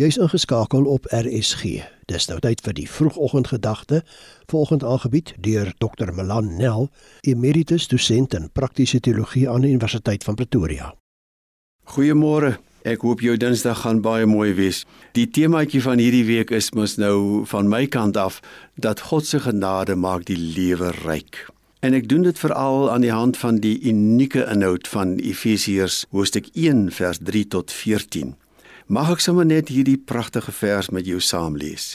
Jy's ingeskakel op RSG. Dis nou tyd vir die vroegoggendgedagte, volgend aangebied deur Dr. Melan Nel, emeritus dosent in praktiese teologie aan die Universiteit van Pretoria. Goeiemôre. Ek hoop jou Dinsdag gaan baie mooi wees. Die temaatjie van hierdie week is mos nou van my kant af dat God se genade maak die lewe ryk. En ek doen dit veral aan die hand van die unieke inhoud van Efesiërs hoofstuk 1 vers 3 tot 14. Mag ek sommer net hierdie pragtige vers met jou saam lees.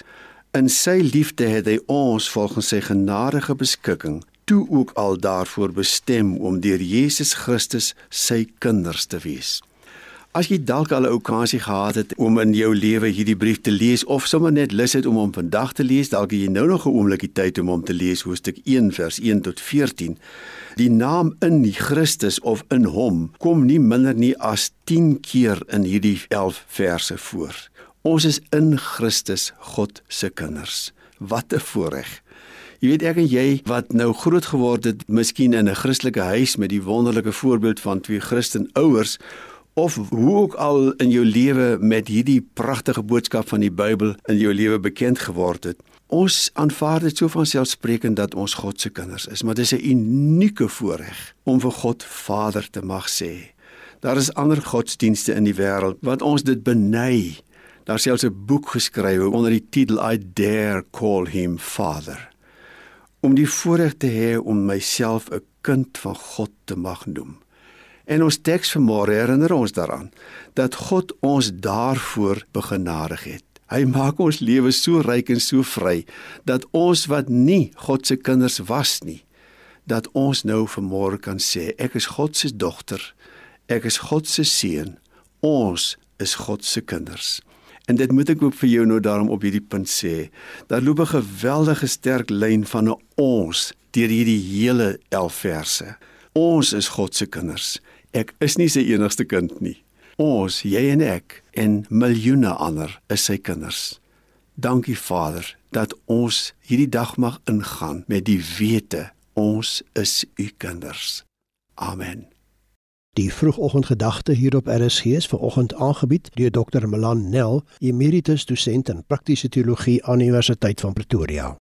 In sy liefde het hy ons volgens sy genadige beskikking toe ook al daarvoor bestem om deur Jesus Christus sy kinders te wees. As jy dalk al 'n okasie gehad het om in jou lewe hierdie brief te lees of sommer net lus het om hom vandag te lees, dalk jy nou nog 'n oombliekie tyd om hom te lees hoofstuk 1 vers 1 tot 14. Die naam in Christus of in hom kom nie minder nie as 10 keer in hierdie 11 verse voor. Ons is in Christus God se kinders. Wat 'n voorreg. Jy weet ek en jy wat nou groot geword het, miskien in 'n Christelike huis met die wonderlike voorbeeld van twee Christen ouers of hoe ook al in jou lewe met hierdie pragtige boodskap van die Bybel in jou lewe bekend geword het. Ons aanvaar dit so van selfsprekend dat ons God se kinders is, maar dit is 'n unieke voorreg om vir God Vader te mag sê. Daar is ander godsdienste in die wêreld wat ons dit beny. Daar selfs 'n boek geskrywe onder die titel I dare call him Father. Om die voorreg te hê om myself 'n kind van God te mag noem. En ons teks vanmôre herinner ons daaraan dat God ons daarvoor begenadig het. Hy maak ons lewe so ryk en so vry dat ons wat nie God se kinders was nie, dat ons nou vanmôre kan sê ek is God se dogter, ek is God se seun, ons is God se kinders. En dit moet ek ook vir jou nou daarom op hierdie punt sê. Daar loop 'n geweldige sterk lyn van 'n ons deur hierdie hele 11 verse. Ons is God se kinders. Ek is nie sy enigste kind nie. Ons, jy en ek en miljoene ander is sy kinders. Dankie Vader dat ons hierdie dag mag ingaan met die wete ons is u kinders. Amen. Die vroegoggendgedagte hier op RSG is vanoggend aangebied deur Dr. Melan Nel, emeritus dosent in praktiese teologie aan die Universiteit van Pretoria.